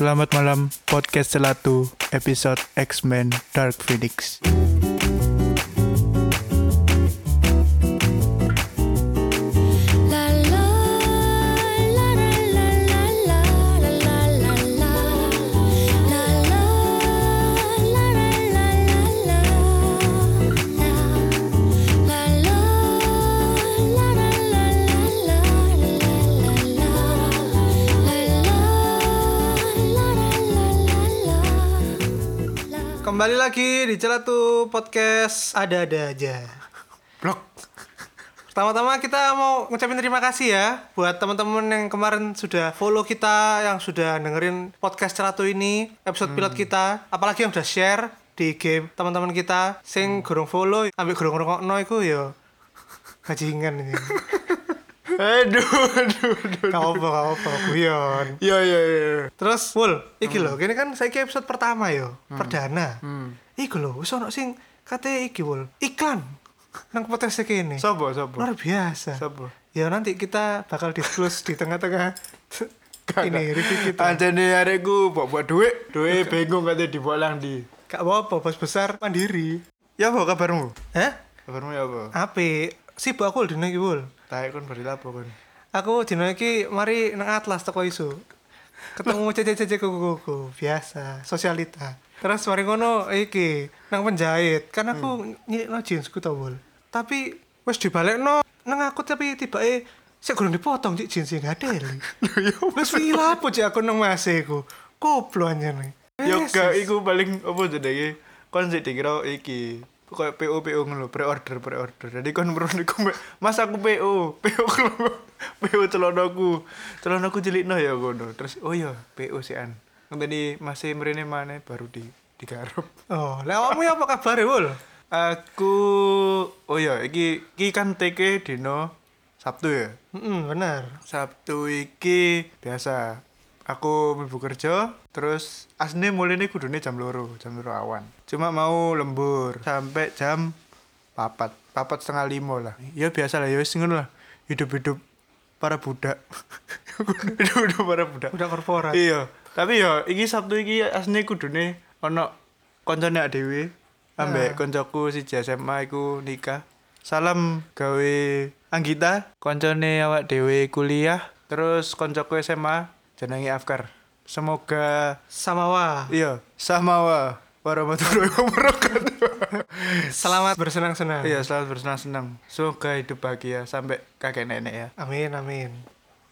Selamat malam podcast Celatu episode X-Men Dark Phoenix. Kembali lagi di Celatu Podcast Ada-ada aja. Blok. Pertama-tama kita mau ngucapin terima kasih ya buat teman-teman yang kemarin sudah follow kita, yang sudah dengerin podcast Celatu ini, episode pilot kita, apalagi yang udah share di game teman-teman kita sing gurung follow ambil gurung rungokno iku ya bajingan ini. Aduh, aduh, aduh. Gak apa, gak apa, guyon. Ya, ya, ya. Terus, Wul, iki lho, gini kan saya episode pertama yo, perdana. Iku lho, wis ono sing kate iki Wul, iklan nang podcast kene. Sopo, sopo. Luar biasa. Sopo. Ya nanti kita bakal disclose di tengah-tengah ini review kita. Anjane arekku buat buat duit, duit bingung katanya dibawa lang di. Gak apa-apa, bos besar mandiri. Ya apa kabarmu? Hah? Kabarmu ya apa? Ape? Sibuk aku dino iki, Wul. Taek kon beri lapo kon. Aku dino iki mari nang Atlas teko isu. Ketemu cece-cece kuku-kuku, biasa, sosialita. Terus mari ngono iki nang penjahit. Kan aku nyilikno jeansku to, Wul. Tapi wis dibalekno nang aku tapi tibake sik gurung dipotong cik jeans sing gadel. Ya Wis wingi lapo cik aku nang mase iku. Koplo anjene. Yo Wes, gak iku paling apa jenenge? Kon sik dikira iki kayak PO PO ngono, pre-order pre-order. Jadi kon merono iku Mbak, Mas aku PO, PO PO celanaku. Celanaku cilikno ya ngono. Terus oh iya, PO sian. Ngenteni masih mrene maneh baru di digarap. Oh, lek awakmu ya apa kabar Wul? Aku oh iya iki iki kan TK dino Sabtu ya. Heeh, bener. Sabtu iki biasa aku mlebu kerja terus asne mulai kudune jam loro jam loro awan. Cuma mau lembur sampai jam papat papat setengah lima lah. Ya biasa lah ya wis ngono lah. Hidup hidup para budak. Hidup hidup para budak. Udah korporat. iya tapi ya iki sabtu iki asne kudune ono koncone dhewe ambek koncoku si SMA iku nikah. Salam gawe Anggita koncone awak dhewe kuliah terus koncoku SMA jenenge Afkar semoga Samawa. iya samawa warahmatullahi wabarakatuh Selamat bersenang-senang. iya selamat bersenang-senang semoga hidup bahagia sampai kakek nenek ya Amin amin.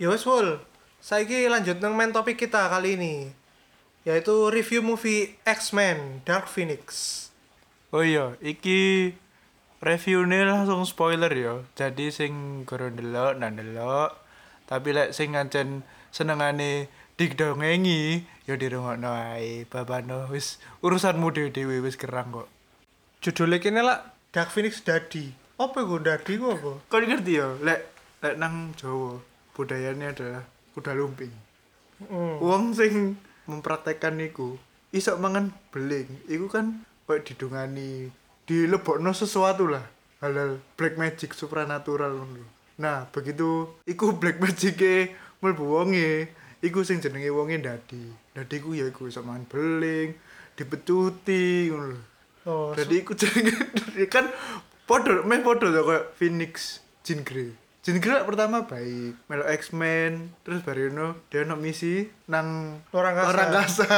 Ya wis Wul. Saiki lanjut nang main topik kita kali ini. Yaitu review movie X-Men Dark Phoenix. Oh iya, iki reviewnya langsung spoiler ya. Jadi sing gurung ndelok nah ndelok. Tapi lek sing ngancen senengane digdongengi ya dirungokno ae. Babano wis urusanmu dhewe-dhewe wis kerang kok. Judulnya kini lah Dark Phoenix Daddy. Apa gue Daddy gue apa? Kau ngerti ya, lek lek nang Jawa budayanya adalah kuda lumping. Hmm. Wong sing mempraktekkan niku iso mangan beling, iku kan koyo didungani, dilebokno sesuatu lah. Halal black magic supranatural. Nah, begitu iku black magic mlebu wonge, iku sing jenenge wonge dadi. Dadi ku ya iku iso mangan beling, dipecuti ngono. Oh, Jadi iku jenenge kan podo meh podo to koyo Phoenix Jean Grey. Jean Grey pertama baik, melo X-Men, terus barino dia ono misi nang Luar angkasa. luar angkasa.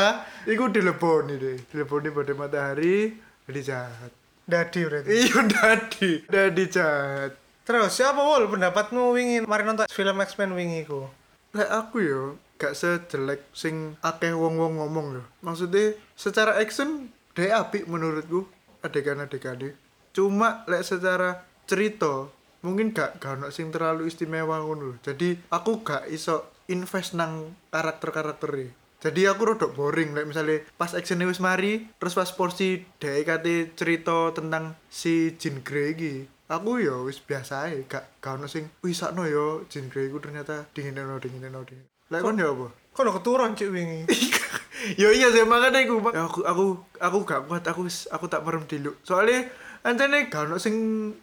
Iku dileboni deh, dileboni pada matahari, jadi jahat. Daddy berarti. Iya dadi, dadi jahat. Terus siapa Wul pendapatmu wingi mari nonton film X-Men wingi ku? Lek aku yo gak sejelek sing akeh wong-wong ngomong lho. Maksudnya secara action dia apik menurutku adegan-adegannya. Cuma lek secara cerita mungkin gak gak ono sing terlalu istimewa ngono. Jadi aku gak iso invest nang karakter-karakternya. Jadi aku rodok boring lek misalnya pas actionnya wis mari, terus pas porsi DKT cerita tentang si Jean Grey. Aku ya wis biasa ae, gak gak ono sing wih sakno yo Jean Grey ku ternyata dingin no dingin no dingin. Lek kon ya apa? Udah keturun cik wingi? Yo iya sih makanya aku, ya, aku aku aku gak kuat aku wis- aku tak merem dulu. Soalnya antene gak ono sing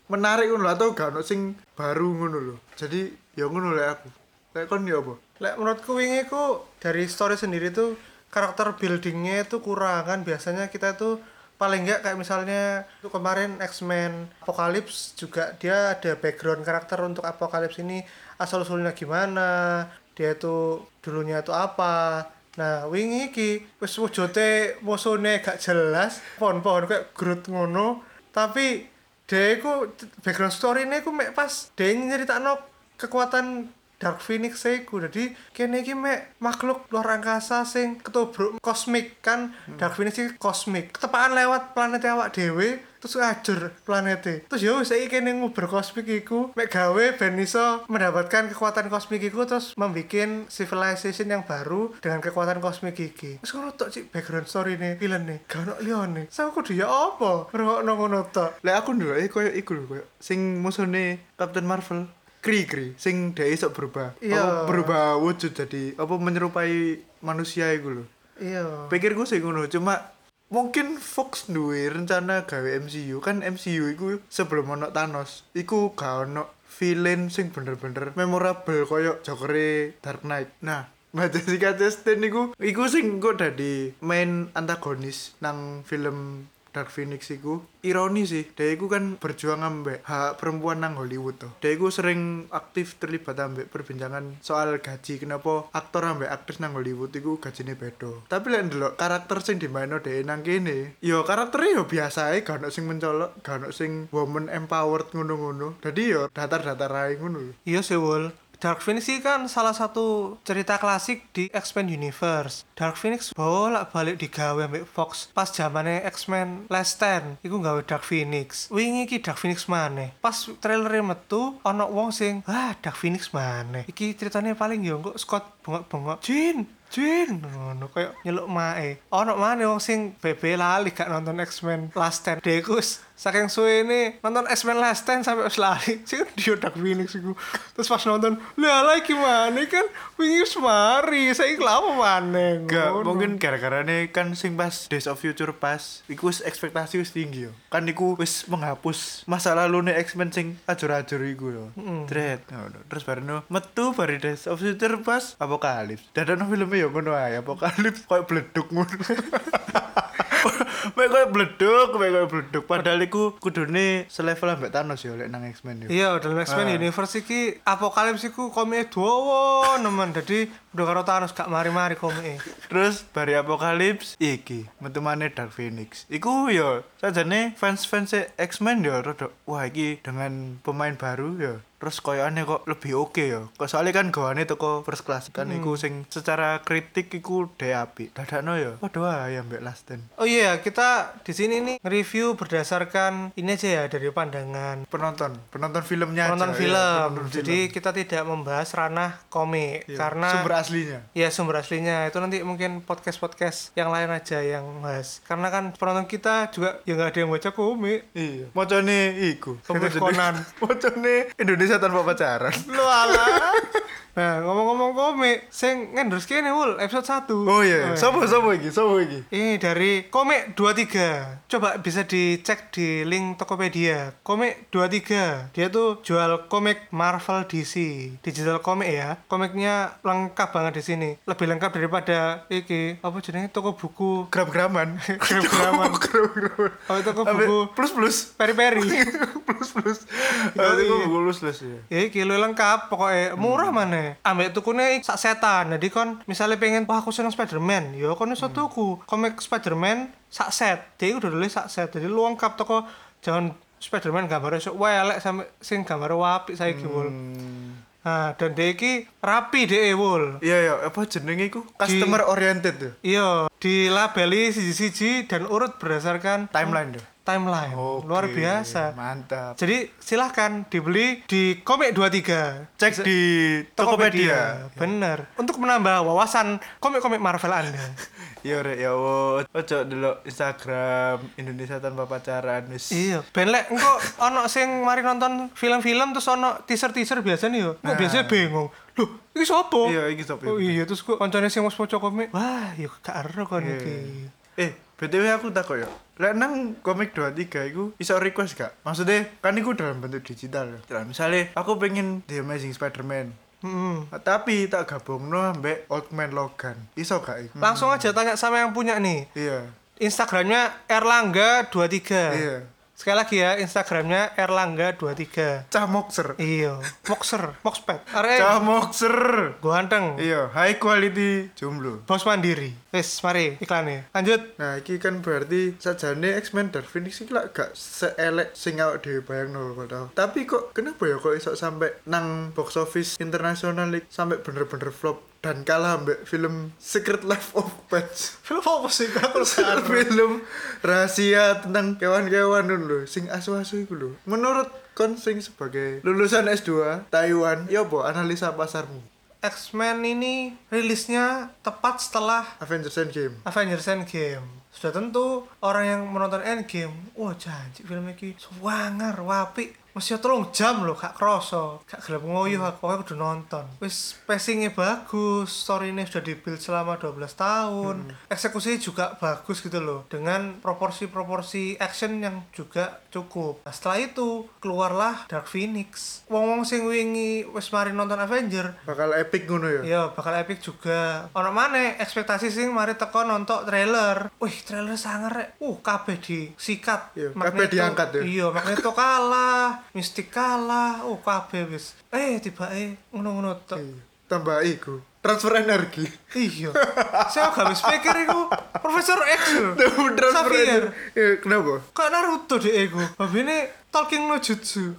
menarik ngono atau gak ono sing baru ngono lho. Jadi ya ngono lek aku. Lek kon ya apa? Lek menurutku wingi ku dari story sendiri tuh karakter buildingnya itu kurang kan biasanya kita tuh paling enggak kayak misalnya tuh kemarin X-Men Apocalypse juga dia ada background karakter untuk Apocalypse ini. Asal usulnya gimana dia itu dulunya itu apa. Nah wingi iki wis wujude musuhnya gak jelas pohon-pohon kayak Groot ngono. Tapi dia iku background story ini aku pas dia nyeritakno kekuatan Dark Phoenix iku. Jadi kene iki mek makhluk luar angkasa sing ketubruk kosmik kan? Dark Phoenix iki kosmik. Ketepaan lewat planet awak dhewe terus ngajur planete. Terus ya wis saiki kene nguber kosmik iku. Mek gawe ben iso mendapatkan kekuatan kosmik iku terus membikin civilization yang baru dengan kekuatan kosmik iki. Wis ngono tok sih background story nih film nih gak ono liyane. Saya kudu ya apa? Ngrungokno ngono tok. Lek aku ndelok eh koyo iku lho koyo sing musuhne Captain Marvel. Kree Kree sing dia iso berubah. Iya. Apa berubah wujud jadi apa menyerupai manusia iku lho. iya Pikirku sih ngono, cuma mungkin Fox duwe rencana gawe MCU kan MCU iku sebelum ono Thanos iku gak ono villain sing bener-bener memorable koyo Joker Dark Knight. Nah, Mbak Jessica Chastain iku iku sing kok dadi main antagonis nang film Dark Phoenix iku ironi sih. Dia iku kan berjuang ambek hak perempuan nang Hollywood tuh dia iku sering aktif terlibat ambek perbincangan soal gaji. Kenapa aktor ambek aktris nang Hollywood iku gajine beda? Tapi lek ndelok karakter sing dimaino dhewe nang kene yo karakternya yo biasa ae gak ono sing mencolok gak ono sing woman empowered ngono-ngono. Jadi yo datar-datar ae ngono. Iya sih, Wul. Dark Phoenix ini kan salah satu cerita klasik di X-Men Universe. Dark Phoenix bolak balik digawe ambek Fox pas zamannya X-Men Last Stand. Iku gawe Dark Phoenix. Wingi iki Dark Phoenix mana? Pas trailernya metu, ono wong sing, wah Dark Phoenix mana? Iki ceritanya paling yo kok Scott bengok-bengok. Jin, Jin, ngono kayak nyeluk mae. Ono mana wong sing bebe lali gak nonton X-Men Last Stand. Dekus saking suwe ini nonton X-Men Last Stand sampai wis lali. Sih kan Dark Phoenix iku. Terus pas nonton, lah lah gimana kan? Wingi wis mari, saya lama mana Gak, mungkin gara-gara nih kan sing pas Days of Future pas Iku wis ekspektasi wis tinggi yo. Kan iku wis menghapus masa lalu nih X-Men sing ajur-ajur iku yo. Dread ngono. Terus baru metu bari Days of Future pas Apokalips Dadano filmnya yo ngono ae Apokalips koyo bleduk ngono Mek koyo bleduk, mek koyo bleduk Padahal iku kudune selevel ambek Thanos yo lek nang X-Men yo Iya, dalam X-Men Ah. Universe iki Apokalips iku komiknya dawa nemen. Dadi udah karo Thanos gak mari-mari komiknya. Terus bari Apokalips iki metu maneh Dark Phoenix. Iku yo sajane fans-fans X-Men yo rada wah iki dengan pemain baru yo terus koyoane kok lebih oke yo. Kok soalnya kan gawane toko first class kan iku sing secara kritik iku de apik. Dadakno yo padha wae ambek Last Stand. Oh iya, kita di sini nih review berdasarkan ini aja ya dari pandangan Penonton, penonton filmnya penonton aja, film. ya, penonton Jadi kita tidak membahas ranah komik Iya, karena sumber aslinya. Ya sumber aslinya itu nanti mungkin podcast-podcast yang lain aja yang bahas. Karena kan penonton kita juga ya nggak ada yang baca komik. Iya. Mocone iku. Komik Conan. Mocone Indonesia tanpa pacaran. Lu ala. Nah, ngomong-ngomong komik, sing ngendorse kene wul episode 1. Oh iya, sopo sopo iki? Sopo iki? Ini dari Komik 23. Coba bisa dicek di link Tokopedia. Komik 23. Dia tuh jual komik Marvel DC. Digital komik ya. Komiknya lengkap banget di sini. Lebih lengkap daripada iki apa jenenge toko buku Gram-graman. Gram-graman. Gram-graman. Oh, toko buku plus-plus. peri-peri. plus plus Oh, itu iya. lulus plus ya ya iki lu lengkap. Pokoknya murah mana ambek tukune sak setan. Jadi kon misalnya pengen wah aku seneng Spiderman. Ya kon iso tuku komik Spiderman sak set. Dia udah dulu sak set. Jadi lu lengkap toko. Jangan Spiderman gambar esok welek sampe sing gambar wapi saya wul. Nah dan dia iki rapi deh wul. Iya ya apa jenenge iku? Customer oriented tuh iya dilabeli siji-siji dan urut berdasarkan timeline tuh timeline Oke, luar biasa mantap jadi silahkan dibeli di komik 23 cek di Tokopedia Bener. Untuk menambah wawasan komik-komik Marvel Anda. iya rek ya wo ojo dulu Instagram Indonesia tanpa pacaran wis iya. Ben lek engko ono sing mari nonton film-film terus ono teaser-teaser biasa nih yo. Kok Nah. biasanya bingung. Loh, iki sapa? Iya, iki sapa? Oh iya, terus kok koncone sing wis maca komik. Wah, yo gak ero kon Iya. iki. eh BTW aku takut ya Lek nang komik 23 iku iso request gak? Maksudnya kan iku dalam bentuk digital ya. Nah, misalnya aku pengen The Amazing Spider-Man Mm-mm. Tapi tak gabungno ambek Old Man Logan. Iso gak iku? Langsung aja tanya sama yang punya nih. Iya. Instagramnya Erlangga23. Iya. Sekali lagi ya, Instagramnya Erlangga23. Cah Moxer. Iya, Moxer, Moxpad. Are Cah Moxer. ganteng. Iya, high quality jomblo. Bos mandiri. Wis, mari iklannya. Lanjut. Nah, iki kan berarti sajane X-Men Dark Phoenix iki lak gak seelek sing awak dhewe bayangno tau. Tapi kok kenapa ya kok iso sampai nang box office internasional iki sampai bener-bener flop dan kalah ambek film Secret Life of Pets. Film apa sih? Aku film rahasia tentang kewan-kewan dulu sing asu-asu iku lho. Menurut kon sing sebagai lulusan S2 Taiwan, ya apa analisa pasarmu? X-Men ini rilisnya tepat setelah Avengers Endgame. Avengers Endgame. Sudah tentu orang yang menonton Endgame, wah janji film ini swanger, wapi. Masih tolong jam loh, gak kroso, gak gelap ngoyo aku, aku udah nonton. Wis pacingnya bagus, story ini sudah dibuild selama 12 tahun, eksekusinya juga bagus gitu loh, dengan proporsi-proporsi action yang juga cukup. Nah, setelah itu keluarlah Dark Phoenix. Wong-wong sing wingi wis mari nonton Avenger, Bakal epic ngono ya. Iya, bakal epic juga. Ono mana ekspektasi sing mari teko nonton trailer. Wih, trailer sangar rek. Uh, kabeh disikat. Iya, kabeh diangkat ya. Iya, Magneto kalah, Mystic kalah. Uh, kabeh wis. Eh, tiba eh ngono-ngono tok. Iya. Tambah iku. Transfer energi. Iya. Saya gak habis pikir iku Profesor X. Transfer energi. Iya, kenapa? Kok Naruto deh iku. Babine talking no jutsu.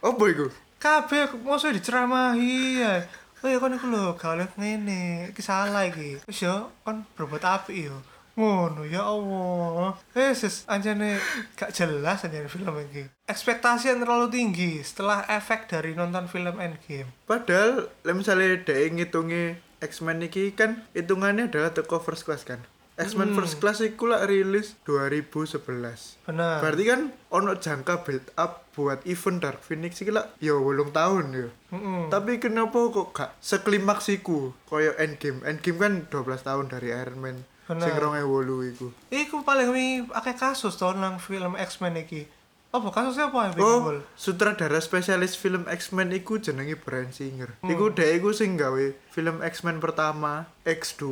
Apa iku? kabeh mosok diceramahi ya. Oh ya kon iku lho, gak oleh ngene. Iki salah iki. Wis ya kon berbuat apik ya. Ngono ya Allah. Eh sis anjane gak jelas anjane film iki. Ekspektasi yang terlalu tinggi setelah efek dari nonton film Endgame. Padahal misalnya dhek ngitungi X-Men iki kan hitungannya adalah teko first class kan. X-Men First Class iku lah rilis 2011. Benar. Berarti kan ono jangka build up buat event Dark Phoenix iki lah ya 8 tahun ya. Mm-mm. Tapi kenapa kok gak seklimaks iku koyo Endgame. Endgame kan 12 tahun dari Iron Man. Bener. Sing 2008 iku. Iku paling wi akeh kasus to nang film X-Men iki. Apa kasusnya apa ya Oh, sutradara spesialis film X-Men iku jenenge Bryan Singer. Hmm. Iku dhek iku sing gawe film X-Men pertama, X2,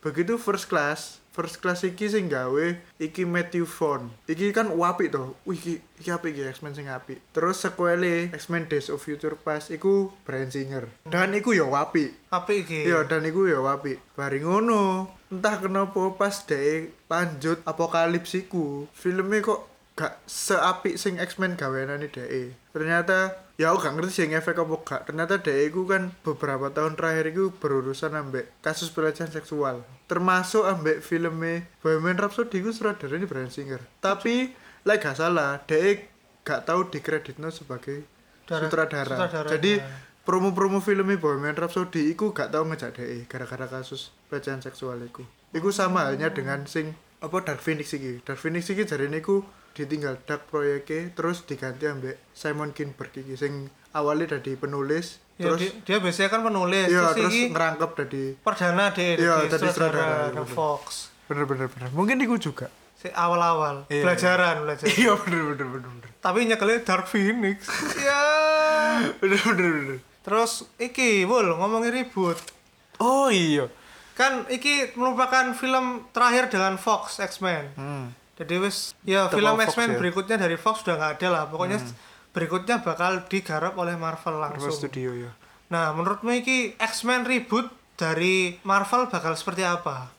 begitu First Class. First Class iki sing gawe iki Matthew Vaughn. Iki kan wapi to. Wih iki iki apik iki X-Men sing apik. Terus sequele X-Men Days of Future Past iku Bryan Singer. Dan iku ya wapi. Apa iki? Iya, dan iku ya wapi. Bari ngono, entah kenapa pas dhek lanjut apokalips iku, filmnya kok gak seapik sing X-Men gaweanane dhek. Ternyata ya aku gak ngerti sing efek apa gak. Ternyata dhek iku kan beberapa tahun terakhir iku berurusan ambek kasus pelecehan seksual. Termasuk ambek filmnya Bohemian Rhapsody iku sutradaranya Bryan Singer. Tapi lek gak salah, dhek gak tahu dikreditno sebagai Dara- sutradara. sutradara, Jadi ya. Promo-promo filmnya Bohemian Rhapsody iku gak tau ngejak dhek gara-gara kasus pelecehan seksual iku. Iku sama halnya dengan sing apa Dark Phoenix iki. Dark Phoenix iki jarine iku ditinggal Dark proyeknya terus diganti ambek Simon Kinberg iki sing awalnya dari penulis Ya, terus dia, dia biasanya kan penulis iya terus, terus ngerangkep dari perdana deh Iya, di tadi sutradara iya. Fox bener bener bener mungkin iku juga si awal-awal Iya. pelajaran belajar iya bener bener bener bener tapi nyekelnya Dark Phoenix ya bener bener bener terus iki bol ngomongin ribut. Oh iya. Kan iki merupakan film terakhir dengan Fox X-Men. Hmm. jadi wis ya film X-Men ya. berikutnya dari Fox sudah nggak ada lah. Pokoknya berikutnya bakal digarap oleh Marvel Marvel langsung. Studio ya. Nah menurutmu iki X-Men reboot dari Marvel bakal seperti apa?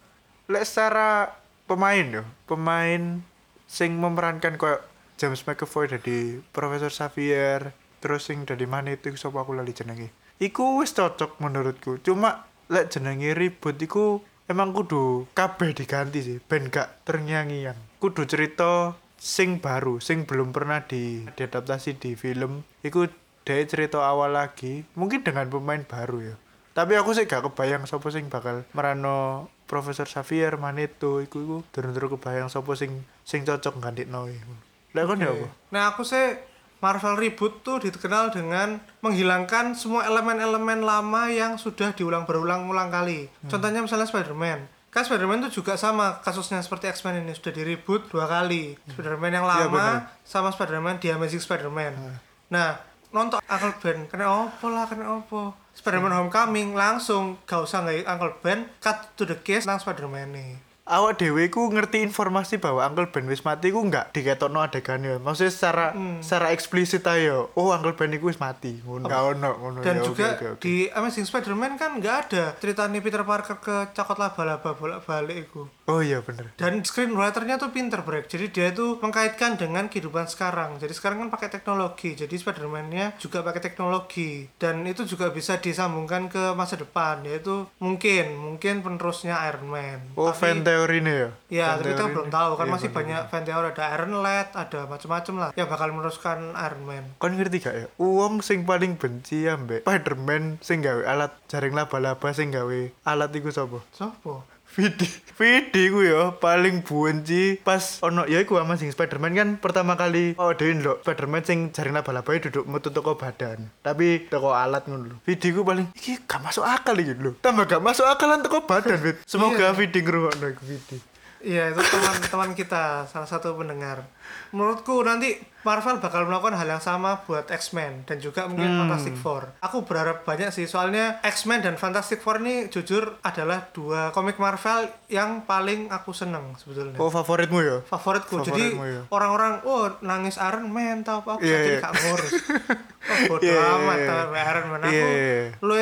Lek secara pemain yo pemain sing memerankan koyo James McAvoy dari Profesor Xavier terus sing dari mana itu sapa aku lali jenenge iku wis cocok menurutku. Cuma lek jenenge ribut iku emang kudu kabeh diganti sih. Ben gak ternyanyian kudu cerita sing baru sing belum pernah di diadaptasi di film. Iku dari cerita awal lagi mungkin dengan pemain baru ya. Tapi aku sih gak kebayang sapa sing bakal merano Profesor Xavier Magneto iku iku durung-durung kebayang sapa sing sing cocok gantikno iku lek kon ya apa? Nah aku sih Marvel reboot tuh dikenal dengan menghilangkan semua elemen-elemen lama yang sudah diulang berulang-ulang kali. Hmm. Contohnya misalnya Spider-Man. Kan Spider-Man tuh juga sama kasusnya seperti X-Men ini sudah di reboot dua kali. Spider-Man yang Iya, lama benar. sama Spider-Man di Amazing Spider-Man. Hmm. Nah nonton Uncle Ben kena opo lah kena opo Spider-Man Homecoming langsung gak usah nggak Uncle Ben cut to the case nang Spider-Man nih awak dewe ku ngerti informasi bahwa Uncle Ben wis mati ku nggak diketokno adegannya maksudnya secara Hmm. secara eksplisit ayo oh Uncle Ben iku wis mati. Ngono ono ngono dan Ya, juga oke, oke, oke. di Amazing Spider-Man kan nggak ada ceritanya Peter Parker ke cakot laba-laba bolak-balik itu oh iya bener. Dan screenwriternya tuh pinter break jadi dia tuh mengkaitkan dengan kehidupan sekarang. Jadi sekarang kan pakai teknologi. Jadi Spider-Man-nya juga pakai teknologi. Dan itu juga bisa disambungkan ke masa depan. Yaitu mungkin mungkin penerusnya Iron Man. Oh Tapi- fan teori nih ya? Ya, Fan tapi kita belum tahu. Kan Iya, masih bener. banyak fan teori. Ada Iron Lad, ada macam-macam lah yang bakal meneruskan Iron Man. Kon ngerti gak ya? Uang sing paling benci ambek Spiderman sing gawe alat jaring laba-laba sing gawe alat iku sapa? Sopo? Vidi. Vidi ku ya paling benci pas ono ya iku ama sing Spiderman kan pertama kali oh dhewe ndelok Spiderman sing jaring laba-laba duduk metu toko badan. Tapi toko alat ngono lho. Vidi ku paling iki gak masuk akal iki lho. Tambah gak masuk akalan toko badan, Fit. Semoga Vidi ngrungokno iku Vidi. Iya, itu teman-teman kita, salah satu pendengar. Menurutku nanti Marvel bakal melakukan hal yang sama buat X-Men dan juga mungkin Hmm. Fantastic Four. Aku berharap banyak sih, soalnya X-Men dan Fantastic Four ini jujur adalah dua komik Marvel yang paling aku seneng sebetulnya. Oh favoritmu ya? favoritku. Jadi ya. orang-orang oh nangis Iron Man tau apa aku jadi iya. gak ngurus. Oh bodo Iya, iya, amat tau ambek Iron Man aku. Iya, iya. Lu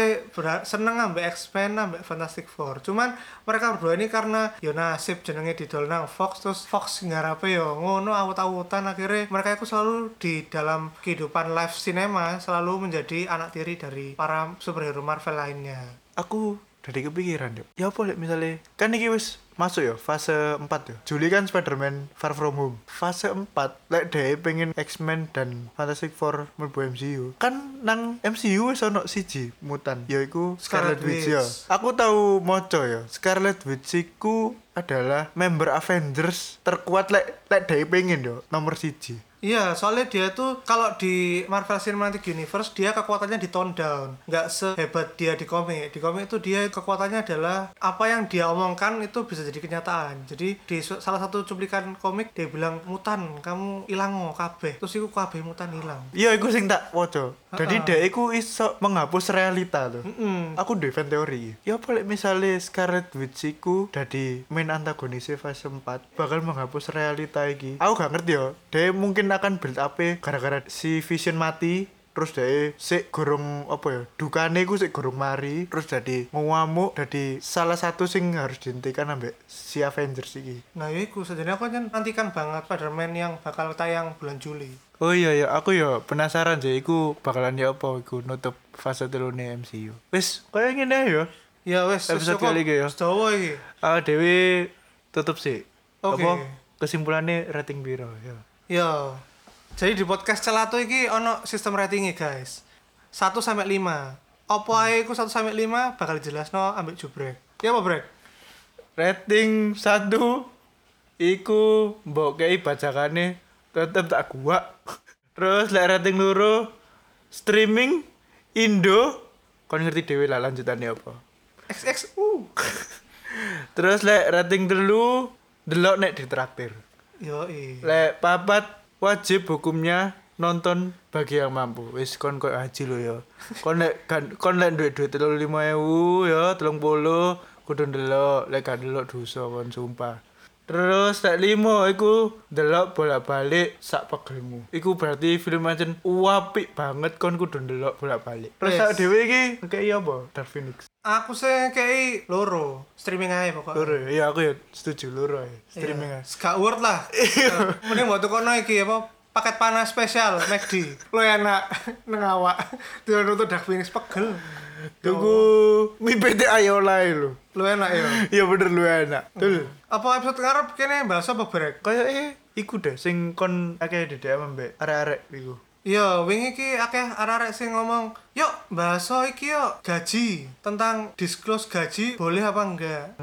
seneng ambek X-Men ambek Fantastic Four. Cuman mereka berdua ini karena yo nasib jenenge didol nang Fox terus Fox ngarape yo ngono awut-awutan akhirnya mereka itu selalu di dalam kehidupan live cinema selalu menjadi anak tiri dari para superhero Marvel lainnya. aku dari kepikiran yuk. Ya apa lek? Misalnya kan ini wis masuk ya fase 4 ya. Juli kan Spider-Man Far From Home. Fase 4 lek dhewe pengen X-Men dan Fantastic Four mlebu MCU kan nang MCU wis ono siji mutan yaiku Scarlet, Scarlet Witch ya. Aku tahu moco ya Scarlet Witch iku adalah member Avengers terkuat lek lek dhewe pengen yo nomor siji Iya, soalnya dia tuh kalau di Marvel Cinematic Universe dia kekuatannya di tone down, nggak sehebat dia di komik. Di komik itu dia kekuatannya adalah apa yang dia omongkan itu bisa jadi kenyataan. Jadi di salah satu cuplikan komik dia bilang mutan, kamu ilang ngo kabeh. Terus itu kabeh mutan hilang. iya iku sing tak woco jadi Ha-ha. dia iku iso menghapus realita tuh Mm-mm. aku duwe fan teori ya apa misale Scarlet Witch iku dadi main antagonis fase 4 bakal menghapus realita iki aku gak ngerti ya dia mungkin akan build up gara-gara si Vision mati terus dia sik gorong apa ya dukane iku sik gorong mari terus jadi ngamuk jadi salah satu sing harus dihentikan ambek si Avengers iki Nah, ya iku sebenarnya aku kan nantikan banget Spider-Man yang bakal tayang bulan Juli. Oh iya ya, aku ya penasaran sih iku bakalan ya apa iku nutup fase telune MCU. Wis, kaya ngene ae ya. Ya wes, wes Episode kali iki ya. Sedawa iki. Ah Dewi tutup sih. Oke. Apa kesimpulannya rating biro ya. Ya. Jadi di podcast Celato iki ono sistem ratingnya, guys. 1 sampai 5. Apa ae iku 1 sampai 5 bakal jelasno ambek jubrek. Ya apa, Brek? Rating 1 iku mbok kei bacakane tetep tak gua. Terus lek rating loro streaming Indo kon ngerti dhewe lah lanjutannya apa. XXU. Terus lek rating telu delok nek ditraktir. Yo. Lek papat wajib hukumnya nonton bagi yang mampu. Wis kon koyo haji lo ya. Kon lek kon lek duit duit telu lima ewu ya telung puluh kudu ndelok lek gak ndelok dosa kon sumpah. Terus lek limo iku ndelok bolak-balik sak pegelmu. Iku berarti film ancen apik banget kon kudu ndelok bolak-balik. Terus Yes. sak dhewe iki kayak apa? Dark Phoenix. Aku sih kayak loro streaming aja pokoknya. Loro ya, Iya, aku ya setuju loro ya. Streaming Iya. aja. Gak worth lah. Mending buat tukono iki apa paket panas spesial McD. Lo enak nang awak. Dia nonton Dark Phoenix pegel. Tuku mie PT Ayola lho. Lo enak ya. Iya bener lu enak. Betul. Apa episode ngarep kene bahasa apa? Kayak eh iku deh sing kon akeh di DM mbek arek-arek iku. Iya, wingi iki akeh arek-arek sing ngomong, "Yuk, bahasa iki yuk gaji tentang disclose gaji boleh apa enggak?"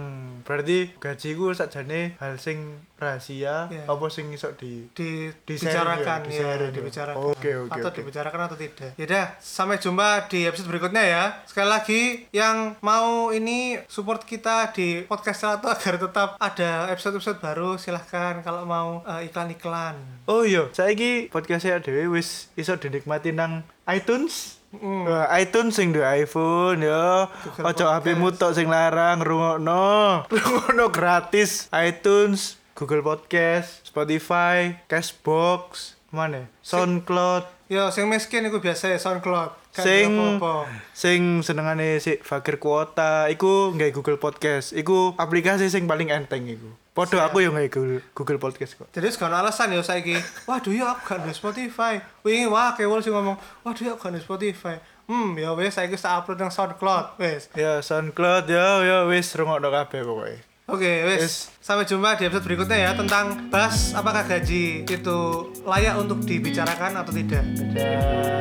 Berarti gaji ku sakjane hal sing rahasia Iya. apa sing iso di di Di-sharing dibicarakan ya, ya, ya. dibicarakan Oke, oke, atau oke. dibicarakan atau tidak. Yaudah, sampai jumpa di episode berikutnya ya. Sekali lagi yang mau ini support kita di podcast Selato agar tetap ada episode-episode baru silahkan kalau mau eh, iklan-iklan. Oh iya, saiki podcastnya dhewe wis iso dinikmati nang iTunes Wah, iTunes sing duwe iPhone ya. Ojo HP-mu tok sing larang rungokno. Rungokno gratis. iTunes, Google Podcast, Spotify, Cashbox, mana? SoundCloud. Yo sing miskin iku biasa ya SoundCloud. Gak Sing apa-apa. sing senengane si fakir kuota iku nggak Google Podcast. Iku aplikasi sing paling enteng iku. Podo aku yang nggak Google, Google Podcast kok. Jadi sekarang alasan ya saiki. Waduh ya aku gak ada Spotify. Wingi wah kewol sih ngomong, waduh ya aku gak ada Spotify. Hmm, ya wes saiki tak upload nang SoundCloud, wes. Ya SoundCloud ya ya wis rungokno kabeh pokoknya. Oke, wes. Wes. Sampai jumpa di episode berikutnya ya tentang bahas apakah gaji itu layak untuk dibicarakan atau tidak.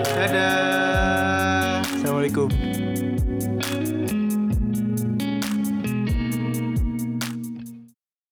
Dadah. Assalamualaikum.